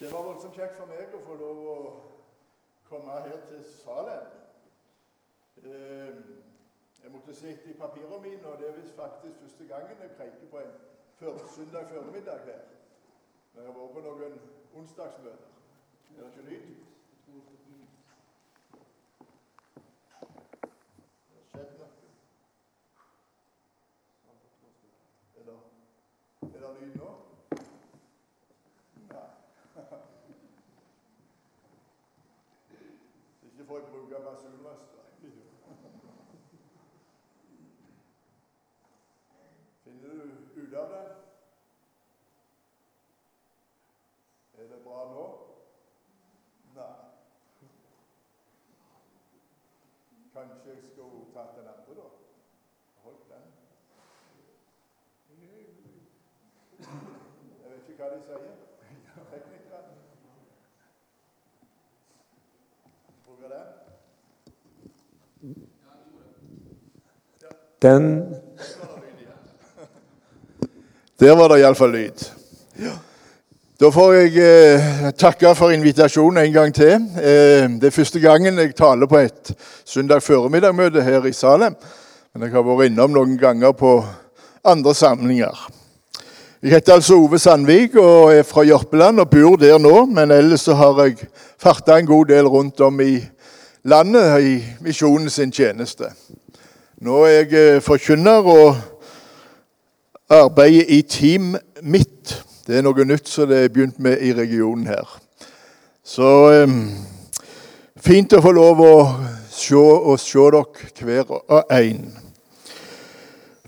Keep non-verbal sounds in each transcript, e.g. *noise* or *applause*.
Det var voldsomt kjekt for meg å få lov å komme her til Salem. Eh, Jeg måtte sitte i papirene mine, og det er faktisk første gangen jeg preiker på en søndag formiddag her. Men jeg har vært på noen onsdagsmøter. Er det ikke lyd? Det har skjedd noe. Er det, er det lyd nå? Nei. Ikke for å bruke basunrøster. Finner du ut av det? Er det bra nå? Nei. Kanskje jeg skulle tatt den andre, da? Holdt den. Jeg vet ikke hva de sier. Teknikere. Bruker den. Den Der var det iallfall lyd. Da får jeg eh, takke for invitasjonen en gang til. Eh, det er første gangen jeg taler på et søndag formiddag-møte her i Salem. Men jeg har vært innom noen ganger på andre samlinger. Jeg heter altså Ove Sandvik og er fra Jørpeland og bor der nå. Men ellers så har jeg farta en god del rundt om i landet i misjonen sin tjeneste. Nå er jeg eh, forkynner og arbeider i Team Midt. Det er noe nytt som det er begynt med i regionen her. Så eh, fint å få lov å se og se dere hver og en.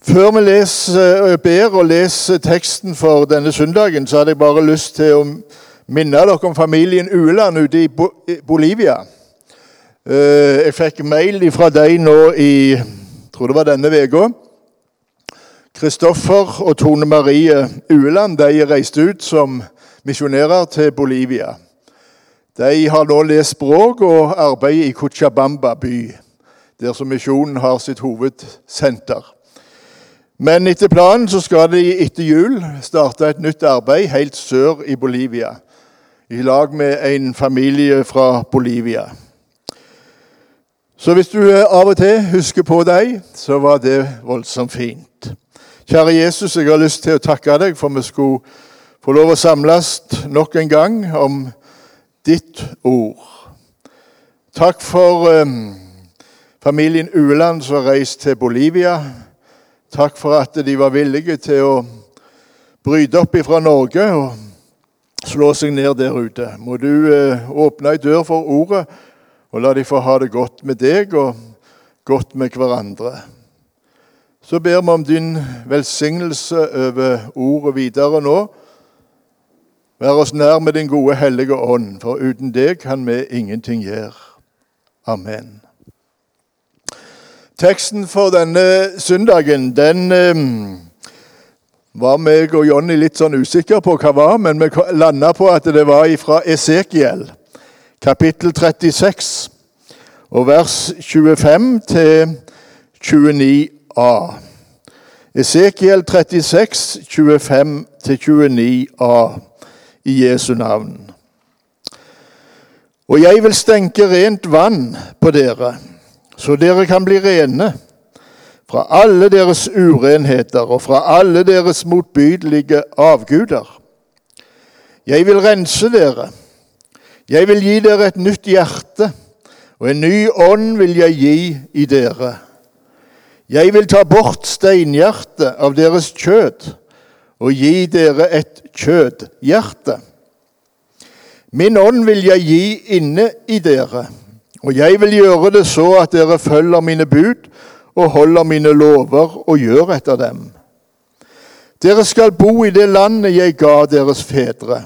Før vi leser, ber og leser teksten for denne søndagen, så hadde jeg bare lyst til å minne dere om familien Ueland ute i Bolivia. Eh, Jeg fikk mail fra dem nå i jeg tror det var denne uka. Kristoffer og Tone Marie Ueland de reiste ut som misjonærer til Bolivia. De har nå lest språk og arbeider i Cochabamba by, der som misjonen har sitt hovedsenter. Men etter planen så skal de etter jul starte et nytt arbeid helt sør i Bolivia, i lag med en familie fra Bolivia. Så hvis du av og til husker på deg, så var det voldsomt fint. Kjære Jesus, jeg har lyst til å takke deg for vi skulle få lov å samles nok en gang om ditt ord. Takk for um, familien Ueland som har reist til Bolivia. Takk for at de var villige til å bryte opp ifra Norge og slå seg ned der ute. Må du uh, åpne ei dør for ordet og la de få ha det godt med deg og godt med hverandre. Så ber vi om din velsignelse over ordet videre nå. Vær oss nær med din gode, hellige ånd, for uten det kan vi ingenting gjøre. Amen. Teksten for denne søndagen den eh, var meg og Jonny litt sånn usikre på hva var, men vi landa på at det var fra Esekiel kapittel 36, og vers 25 til 29a. Esekiel 36, 25-29a i Jesu navn. Og jeg vil stenke rent vann på dere, så dere kan bli rene fra alle deres urenheter og fra alle deres motbydelige avguder. Jeg vil rense dere jeg vil gi dere et nytt hjerte, og en ny ånd vil jeg gi i dere. Jeg vil ta bort steinhjertet av deres kjød og gi dere et kjødhjerte. Min ånd vil jeg gi inne i dere, og jeg vil gjøre det så at dere følger mine bud og holder mine lover og gjør etter dem. Dere skal bo i det landet jeg ga deres fedre.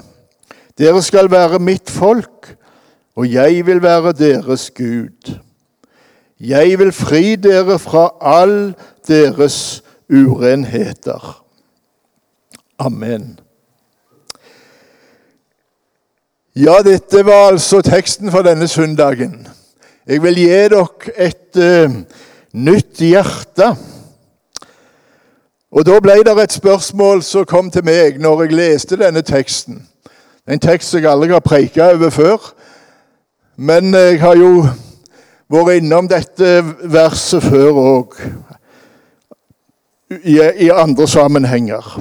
Dere skal være mitt folk, og jeg vil være deres Gud. Jeg vil fri dere fra all deres urenheter. Amen. Ja, dette var altså teksten for denne søndagen. Jeg vil gi dere et uh, nytt hjerte. Og Da ble det et spørsmål som kom til meg når jeg leste denne teksten. En tekst jeg aldri har preika over før. Men jeg har jo vært innom dette verset før òg, i, i andre sammenhenger.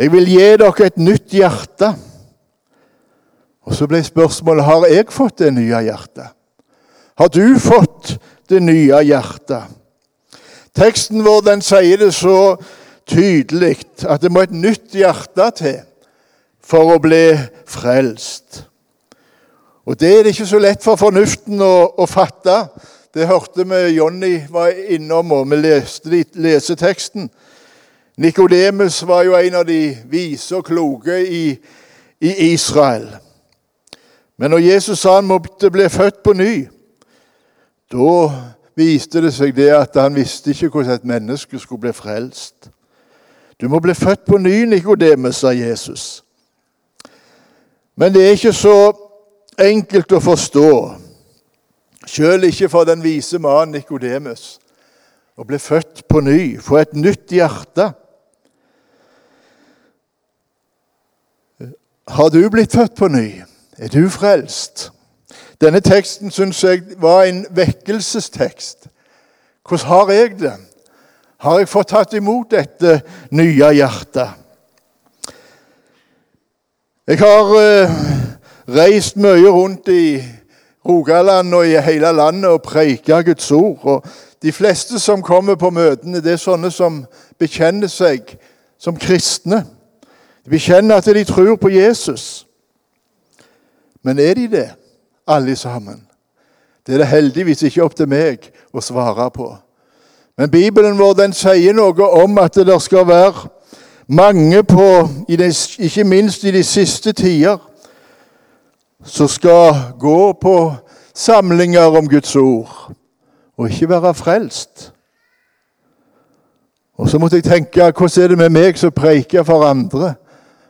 Jeg vil gi dere et nytt hjerte. Og så ble spørsmålet har jeg fått det nye hjertet. Har du fått det nye hjertet? Teksten vår den sier det så tydelig at det må et nytt hjerte til for å bli frelst. Og Det er det ikke så lett for fornuften å, å fatte. Det hørte vi Jonny var innom, og vi leste leseteksten. Nikodemus var jo en av de vise og kloke i, i Israel. Men når Jesus sa han måtte bli født på ny, da viste det seg det at han visste ikke hvordan et menneske skulle bli frelst. Du må bli født på ny, Nikodemus, sa Jesus. Men det er ikke så enkelt å forstå, sjøl ikke for den vise mannen Nikodemus, å bli født på ny, få et nytt hjerte. Har du blitt født på ny? Er du frelst? Denne teksten syns jeg var en vekkelsestekst. Hvordan har jeg det? Har jeg fått tatt imot dette nye hjertet? Jeg har uh, reist mye rundt i Rogaland og i hele landet og preika Guds ord. Og de fleste som kommer på møtene, det er sånne som bekjenner seg som kristne. De bekjenner at de tror på Jesus. Men er de det, alle sammen? Det er det heldigvis ikke opp til meg å svare på. Men Bibelen vår den sier noe om at det skal være mange på, ikke minst i de siste tider, som skal gå på samlinger om Guds ord og ikke være frelst. Og så måtte jeg tenke hvordan er det med meg som preiker for andre?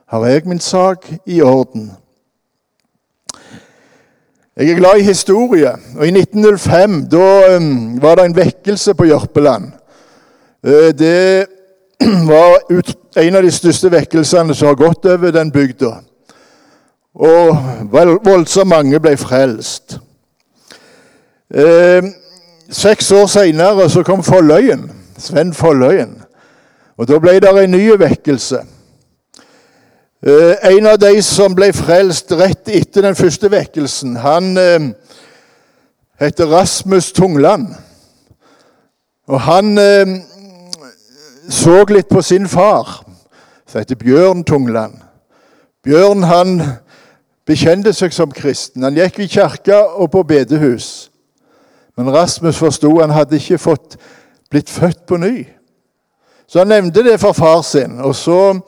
Har jeg min sak i orden? Jeg er glad i historie. og I 1905 da, um, var det en vekkelse på Jørpeland. Uh, det *clears throat* var en av de største vekkelsene som har gått over den bygda. Og voldsomt mange ble frelst. Eh, seks år seinere kom Folløyen, Sven Folløyen. Og Da ble det en ny vekkelse. Eh, en av de som ble frelst rett etter den første vekkelsen, han eh, heter Rasmus Tungland. Og han eh, så litt på sin far, som heter Bjørn Tungland. Bjørn han bekjente seg som kristen. Han gikk i kirka og på bedehus. Men Rasmus forsto han hadde ikke fått blitt født på ny. Så han nevnte det for far sin, og så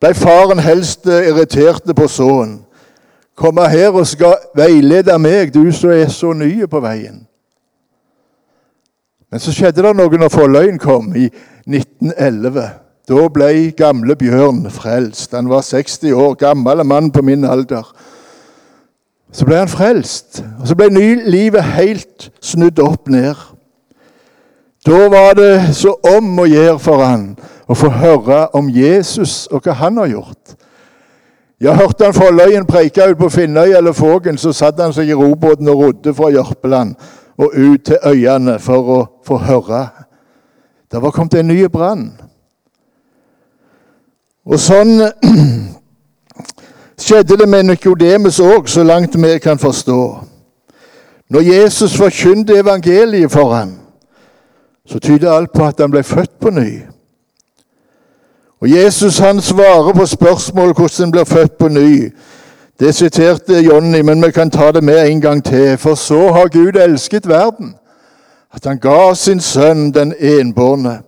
ble faren helst irritert på sønnen. Komme her og skal veilede meg, du som er så ny på veien. Men så skjedde det noe når forløyen kom i 1911. Da ble gamle Bjørn frelst. Han var 60 år, gammel mann på min alder. Så ble han frelst. Og så ble livet helt snudd opp ned. Da var det så om å gjøre for han å få høre om Jesus og hva han har gjort. Jeg hørte han Folløyen preike ut på Finnøy eller Fågen, så satt han seg i robåten og rodde fra Jørpeland og ut til øyene for å få høre. Det var kommet en ny brann. Og sånn *clears throat* skjedde det med Nikodemus òg, så langt vi kan forstå. Når Jesus forkynte evangeliet for ham, så tyder alt på at han ble født på ny. Og Jesus han svarer på spørsmål hvordan han blir født på ny. Det siterte Jonny, men vi kan ta det med en gang til. For så har Gud elsket verden, at han ga sin sønn den enbårne,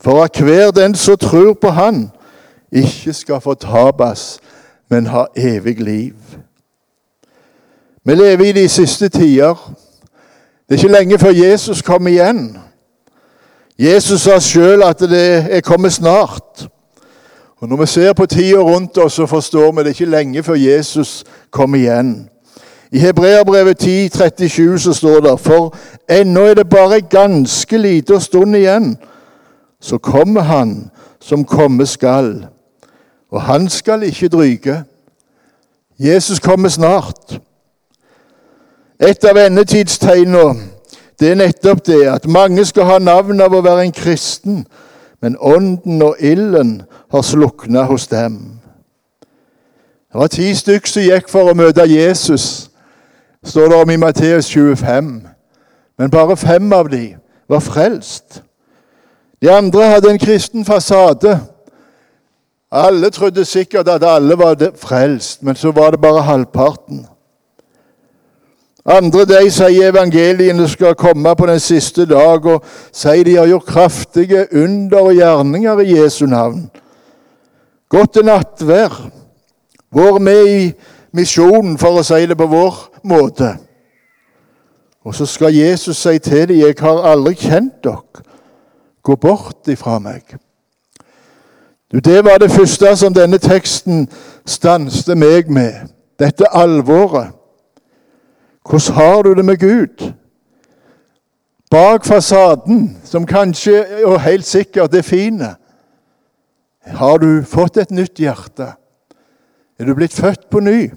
for at hver den som tror på Han, ikke skal fortapes, men ha evig liv. Vi lever i de siste tider. Det er ikke lenge før Jesus kommer igjen. Jesus sa sjøl at det er kommet snart. Og Når vi ser på tida rundt oss, så forstår vi det ikke lenge før Jesus kommer igjen. I Hebreabrevet 10, 37 så står det For ennå er det bare ganske lite stund igjen, så kommer Han som komme skal og han skal ikke dryge. Jesus kommer snart. Et av endetidstegnene det er nettopp det at mange skal ha navn av å være en kristen, men ånden og ilden har slukna hos dem. Det var ti stykker som gikk for å møte Jesus, står det om i Matteus 25. Men bare fem av dem var frelst. De andre hadde en kristen fasade. Alle trodde sikkert at alle var frelst, men så var det bare halvparten. Andre de sier evangeliene skal komme på den siste dag, og sier de har gjort kraftige under og gjerninger i Jesu navn. Godt til nattvær. Vært med i misjonen, for å si det på vår måte. Og så skal Jesus si til dem, 'Jeg har aldri kjent dere. Gå bort ifra meg.' Det var det første som denne teksten stanste meg med. Dette alvoret. Hvordan har du det med Gud? Bak fasaden, som kanskje og helt sikkert er fine, har du fått et nytt hjerte. Er du blitt født på ny?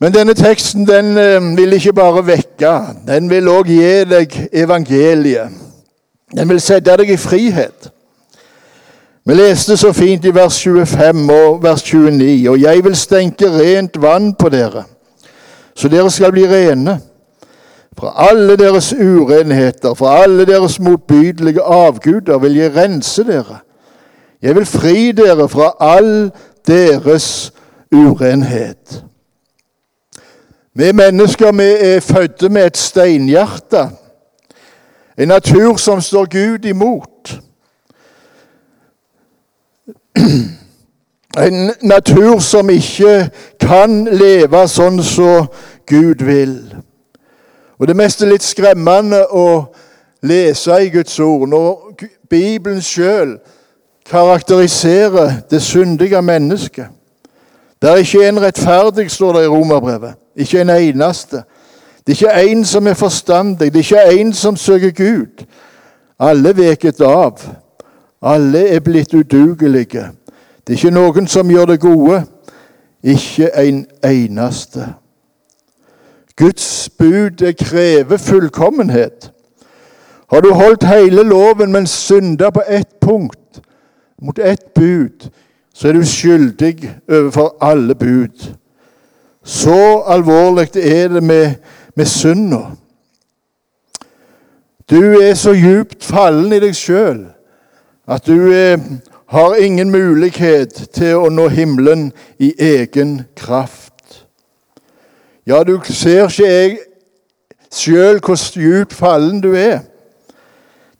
Men denne teksten den eh, vil ikke bare vekke, den vil òg gi deg evangeliet. Den vil sette deg i frihet. Vi leste så fint i vers 25 og vers 29.: Og jeg vil stenke rent vann på dere, så dere skal bli rene. Fra alle deres urenheter, fra alle deres motbydelige avguder vil jeg rense dere. Jeg vil fri dere fra all deres urenhet. Vi mennesker vi er fødte med et steinhjerte, en natur som står Gud imot. En natur som ikke kan leve sånn som Gud vil. Og Det mest er litt skremmende å lese i Guds ord når Bibelen sjøl karakteriserer det syndige mennesket. Det er ikke en rettferdig, står det i Romerbrevet. Ikke en eneste. Det er ikke en som er forstandig. Det er ikke en som søker Gud. Alle veket av. Alle er blitt udugelige. Det er ikke noen som gjør det gode. Ikke en eneste. Guds bud krever fullkommenhet. Har du holdt hele loven, men synda på ett punkt, mot ett bud, så er du skyldig overfor alle bud. Så alvorlig er det med, med synda. Du er så djupt fallen i deg sjøl at du er, har ingen mulighet til å nå himmelen i egen kraft. Ja, du ser ikke jeg sjøl hvor djupt fallen du er.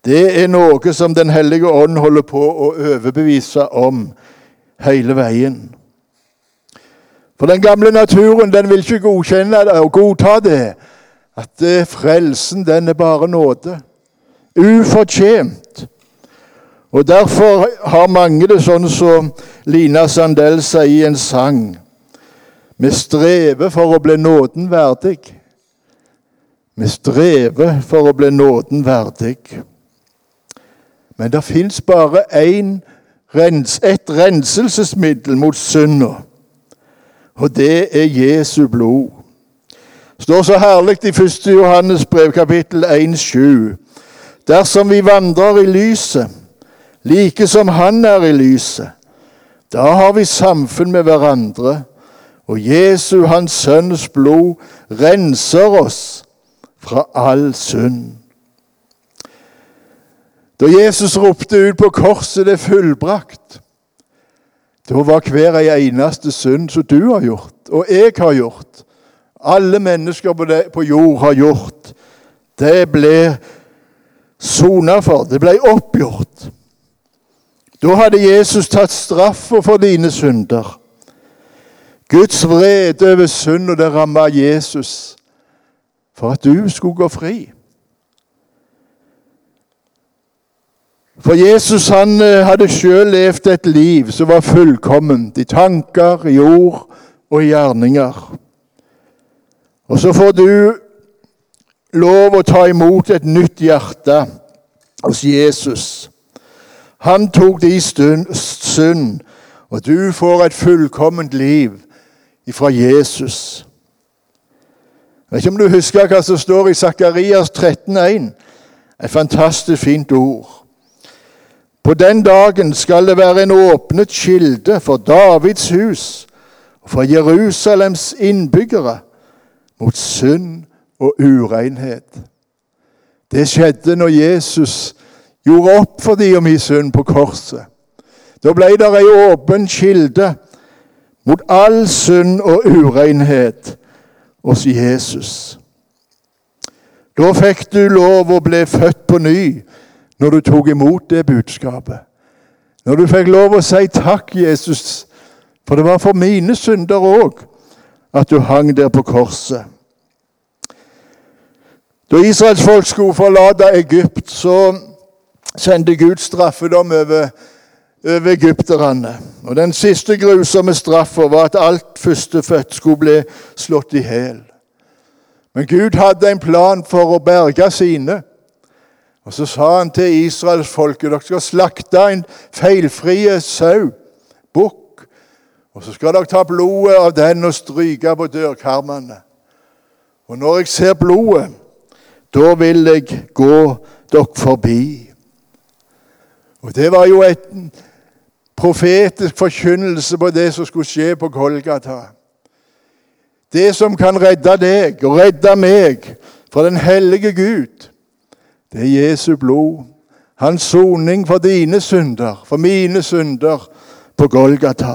Det er noe som Den hellige ånd holder på å overbevise om hele veien. For den gamle naturen den vil ikke godkjenne det og godta det. At det, frelsen, den er bare nåde. Ufortjent. Og Derfor har mange det sånn som Lina Sandel sier i en sang. Vi strever for å bli nåden verdig. Vi strever for å bli nåden verdig. Men det fins bare én et renselsesmiddel mot synda og det er Jesu blod. Det står så herlig i 1. Johannes brev, kapittel 1,7. Dersom vi vandrer i lyset, like som Han er i lyset, da har vi samfunn med hverandre, og Jesu, Hans Sønns blod, renser oss fra all synd. Da Jesus ropte ut på korset 'det er fullbrakt', da var hver ei eneste synd som du har gjort, og jeg har gjort, alle mennesker på, det, på jord har gjort, det ble sona for. Det ble oppgjort. Da hadde Jesus tatt straffa for dine synder. Guds vrede over synd, og det ramma Jesus for at du skulle gå fri. For Jesus han eh, hadde sjøl levd et liv som var fullkomment i tanker, i ord og i gjerninger. Og så får du lov å ta imot et nytt hjerte hos Jesus. Han tok de synd Og du får et fullkomment liv ifra Jesus. Jeg vet ikke om du husker hva som står i Sakarias 13,1. Et fantastisk fint ord. På den dagen skal det være en åpnet kilde for Davids hus og for Jerusalems innbyggere mot synd og urenhet. Det skjedde når Jesus gjorde opp for de og mi synd på korset. Da ble det ei åpen kilde mot all synd og urenhet hos Jesus. Da fikk du lov å bli født på ny når du tok imot det budskapet. Når du fikk lov å si takk, Jesus, for det var for mine synder òg at du hang der på korset. Da Israels folk skulle forlate Egypt, så sendte Gud straffedom over, over egypterne. Og Den siste grusomme straffa var at alt førstefødt skulle bli slått i hjel. Men Gud hadde en plan for å berge sine. Og Så sa han til Israels folk dere skal slakte en feilfrie sau, bukk. Og så skal dere ta blodet av den og stryke på dørkarmene. Og når jeg ser blodet da vil jeg gå dere forbi. Og Det var jo et profetisk forkynnelse på det som skulle skje på Golgata. Det som kan redde deg og redde meg fra den hellige Gud, det er Jesu blod. Hans soning for dine synder, for mine synder på Golgata.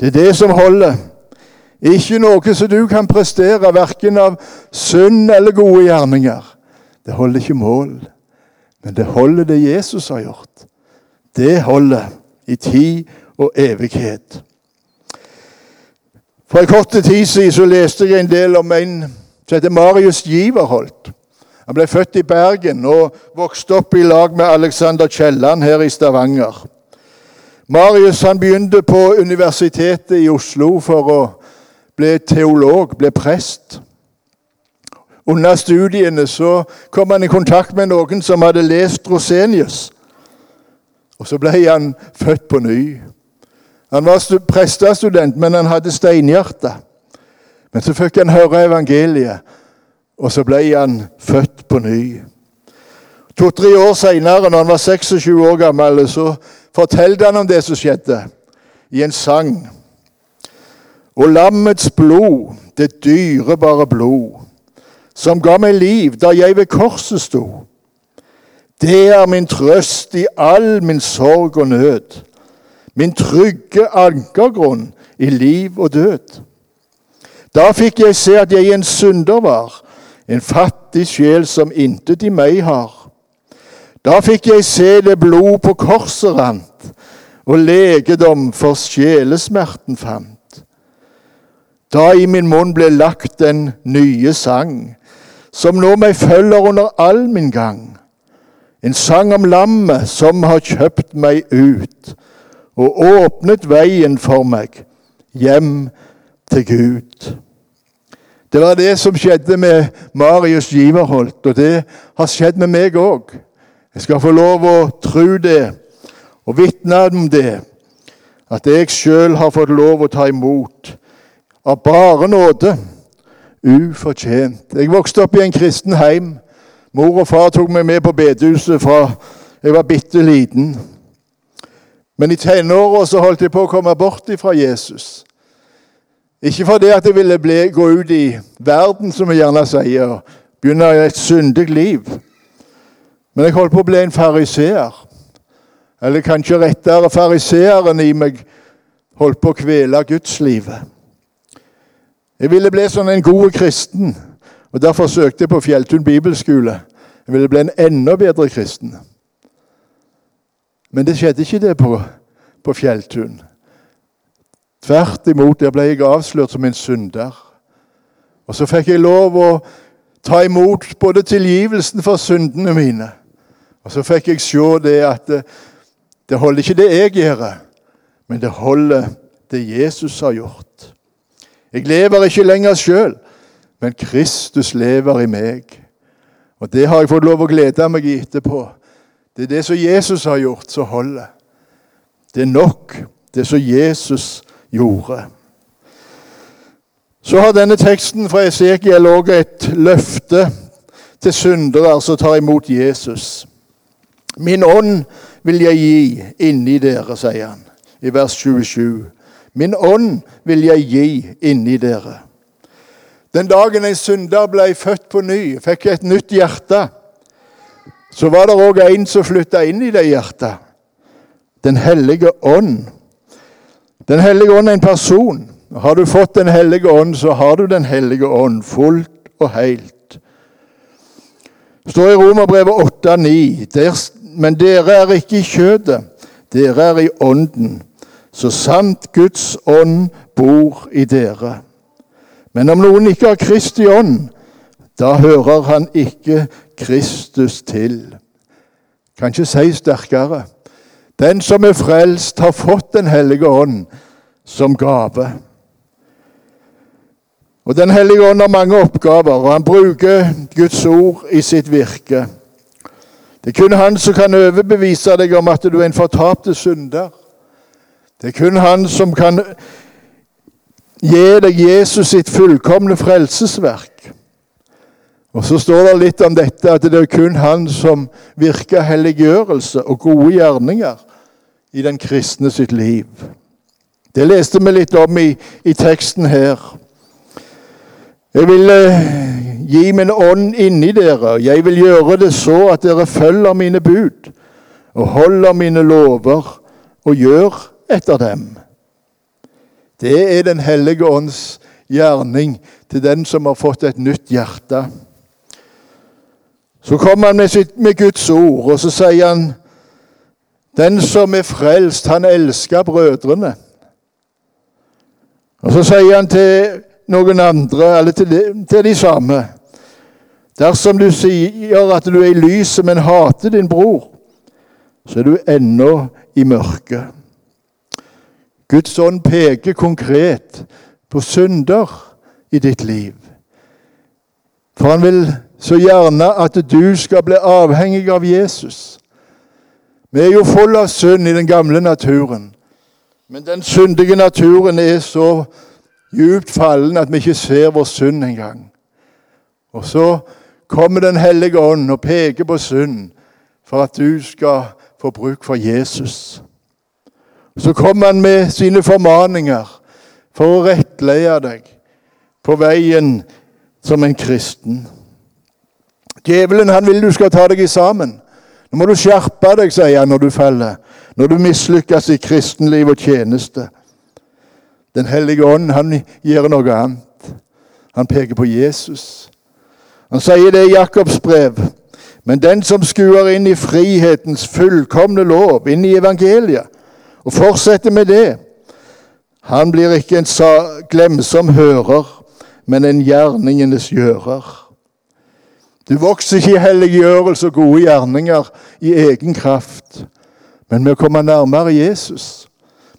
Det er det som holder. Ikke noe som du kan prestere, verken av synd eller gode gjerninger. Det holder ikke mål, men det holder det Jesus har gjort. Det holder i tid og evighet. For en kort tid siden så leste jeg en del om en som heter Marius Giverholt. Han ble født i Bergen og vokste opp i lag med Alexander Kielland her i Stavanger. Marius han begynte på Universitetet i Oslo for å bli teolog, ble prest. Under studiene så kom han i kontakt med noen som hadde lest Rosenius. Og så ble han født på ny. Han var prestestudent, men han hadde steinhjerte. Men så fikk han høre evangeliet, og så ble han født på ny. To-tre år seinere, når han var 26 år gammel, så fortalte han om det som skjedde, i en sang. Og lammets blod, det dyrebare blod, som ga meg liv da jeg ved korset sto. Det er min trøst i all min sorg og nød, min trygge ankergrunn i liv og død. Da fikk jeg se at jeg en synder var, en fattig sjel som intet i meg har. Da fikk jeg se det blod på korset rant, og legedom for sjelesmerten fant. Da i min munn ble lagt den nye sang, som nå meg følger under all min gang. En sang om lammet som har kjøpt meg ut og åpnet veien for meg hjem til Gud. Det var det som skjedde med Marius Giverholt, og det har skjedd med meg òg. Jeg skal få lov å tro det og vitne om det, at jeg sjøl har fått lov å ta imot av bare nåde. Ufortjent. Jeg vokste opp i en kristen heim. Mor og far tok meg med på bedehuset fra jeg var bitte liten. Men i tenåra holdt jeg på å komme bort fra Jesus. Ikke fordi at jeg ville bli, gå ut i verden, som vi gjerne sier, begynne et syndig liv. Men jeg holdt på å bli en fariseer. Eller kanskje rettere, fariseeren i meg holdt på å kvele gudslivet. Jeg ville bli sånn en god kristen, og derfor søkte jeg på Fjelltun bibelskole. Jeg ville bli en enda bedre kristen. Men det skjedde ikke det på, på Fjelltun. Tvert imot, der ble jeg avslørt som en synder. Og så fikk jeg lov å ta imot både tilgivelsen for syndene mine. Og så fikk jeg se det at det, det holder ikke det jeg gjør, men det holder det Jesus har gjort. Jeg lever ikke lenger sjøl, men Kristus lever i meg. Og Det har jeg fått lov å glede meg i etterpå. Det er det som Jesus har gjort, som holder. Det er nok. Det som Jesus gjorde. Så har denne teksten fra Esekiel òg et løfte til syndere som tar imot Jesus. Min ånd vil jeg gi inni dere, sier han i vers 27. Min ånd vil jeg gi inni dere. Den dagen en synder ble født på ny, fikk et nytt hjerte, så var det òg en som flytta inn i det hjertet. Den hellige ånd. Den hellige ånd er en person. Har du fått Den hellige ånd, så har du Den hellige ånd fullt og helt. Det står i Romerbrevet 8,9.: Men dere er ikke i kjødet, dere er i ånden, så sant Guds ånd bor i dere. Men om noen ikke har Kristi ånd, da hører han ikke Kristus til. Kan ikke si sterkere. Den som er frelst, har fått Den hellige ånd som gave. Og Den hellige ånd har mange oppgaver, og han bruker Guds ord i sitt virke. Det er kun han som kan overbevise deg om at du er en fortapt synder. Det er kun han som kan gi deg Jesus sitt fullkomne frelsesverk. Og Så står det litt om dette at det er kun han som virker helliggjørelse og gode gjerninger i den kristne sitt liv. Det leste vi litt om i, i teksten her. Jeg vil eh, gi min ånd inni dere. Jeg vil gjøre det så at dere følger mine bud og holder mine lover og gjør etter dem. Det er Den hellige ånds gjerning til den som har fått et nytt hjerte. Så kommer han med, sitt, med Guds ord, og så sier han den som er frelst, han elsker brødrene. Og så sier han til noen andre, eller til de, til de samme Dersom du sier at du er i lyset, men hater din bror, så er du ennå i mørket. Guds ånd peker konkret på synder i ditt liv. For han vil så gjerne at du skal bli avhengig av Jesus. Vi er jo full av synd i den gamle naturen. Men den syndige naturen er så djupt fallen at vi ikke ser vår synd engang. Og så kommer Den hellige ånd og peker på synd for at du skal få bruk for Jesus. Så kommer han med sine formaninger for å rettlede deg på veien som en kristen. Djevelen han vil du skal ta deg i sammen. Nå må du skjerpe deg, sier han når du faller, når du mislykkes i kristenliv og tjeneste. Den hellige ånd han gjør noe annet. Han peker på Jesus. Han sier det i Jakobs brev. Men den som skuer inn i frihetens fullkomne lov, inn i evangeliet, og fortsetter med det, han blir ikke en glemsom hører, men en gjerningenes gjører. Du vokser ikke i helliggjørelse og gode gjerninger i egen kraft, men med å komme nærmere Jesus.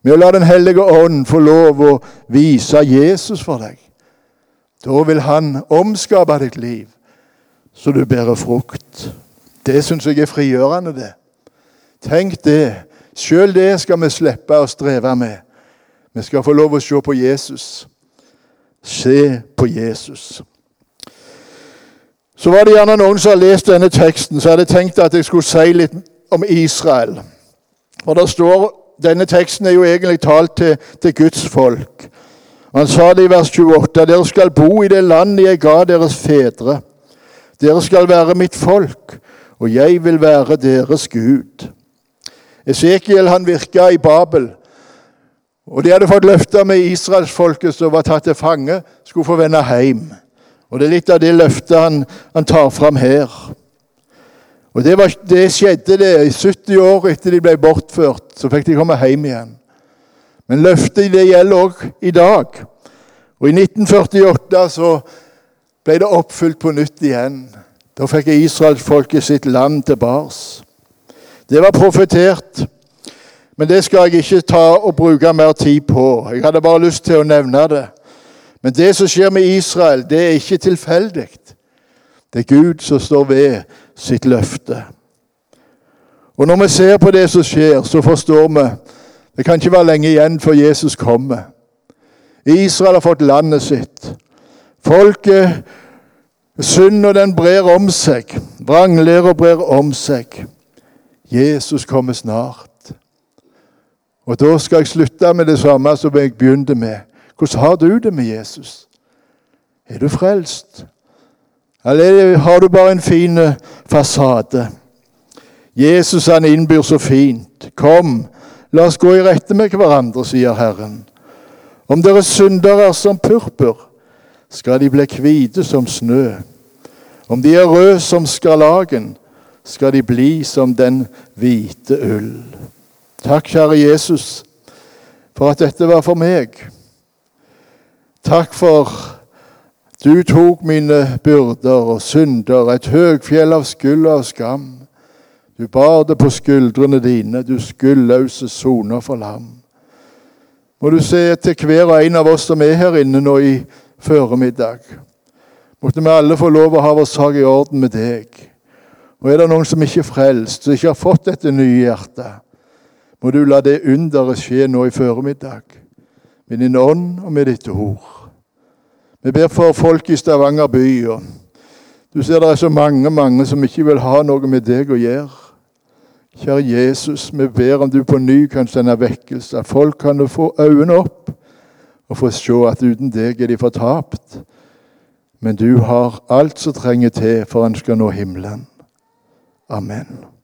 Med å la Den hellige ånd få lov å vise Jesus for deg. Da vil han omskape ditt liv, så du bærer frukt. Det syns jeg er frigjørende, det. Tenk det. Sjøl det skal vi slippe å streve med. Vi skal få lov å se på Jesus. Se på Jesus. Så var det gjerne noen som har lest denne teksten, så hadde jeg tenkt at jeg skulle si litt om Israel. For der står, Denne teksten er jo egentlig talt til, til Guds folk. Han sa det i vers 28.: Dere skal bo i det landet jeg ga deres fedre. Dere skal være mitt folk, og jeg vil være deres Gud. Esekiel han virka i Babel. Og de hadde fått løfter med israelsfolket som var tatt til fange, skulle få vende hjem. Og Det er litt av det løftet han, han tar fram her. Og det, var, det, skjedde det i 70 år etter de ble bortført. Så fikk de komme hjem igjen. Men løftet det gjelder òg i dag. Og i 1948 så ble det oppfylt på nytt igjen. Da fikk israelsfolket sitt land tilbake. Det var profetert. Men det skal jeg ikke ta og bruke mer tid på. Jeg hadde bare lyst til å nevne det. Men det som skjer med Israel, det er ikke tilfeldig. Det er Gud som står ved sitt løfte. Og Når vi ser på det som skjer, så forstår vi Det kan ikke være lenge igjen før Jesus kommer. Israel har fått landet sitt. Folket Synd og den brer om seg. Vranglæra brer om seg. Jesus kommer snart. Og da skal jeg slutte med det samme som jeg begynte med. Hvordan har du det med Jesus? Er du frelst? Eller har du bare en fin fasade? Jesus han innbyr så fint. Kom, la oss gå i rette med hverandre, sier Herren. Om dere synder er som purpur, skal de bli hvite som snø. Om de er røde som skarlagen, skal de bli som den hvite ull. Takk, kjære Jesus, for at dette var for meg. Takk for du tok mine byrder og synder, et høgfjell av skyld og skam. Du bar det på skuldrene dine, du skyldløse soner for lam. Må du se til hver og en av oss som er her inne nå i føremiddag. Måtte vi alle få lov å ha vår sak i orden med deg. Og er det noen som ikke er frelst, som ikke har fått dette nye hjertet, må du la det underet skje nå i føremiddag. Med din ånd og med ditt ord. Vi ber for folk i Stavanger by. og Du ser det er så mange mange som ikke vil ha noe med deg å gjøre. Kjære Jesus, vi ber om du på ny kan sende vekkelse. At folk kan få øynene opp og få se at uten deg er de fortapt. Men du har alt som trenger til for en skal nå himmelen. Amen.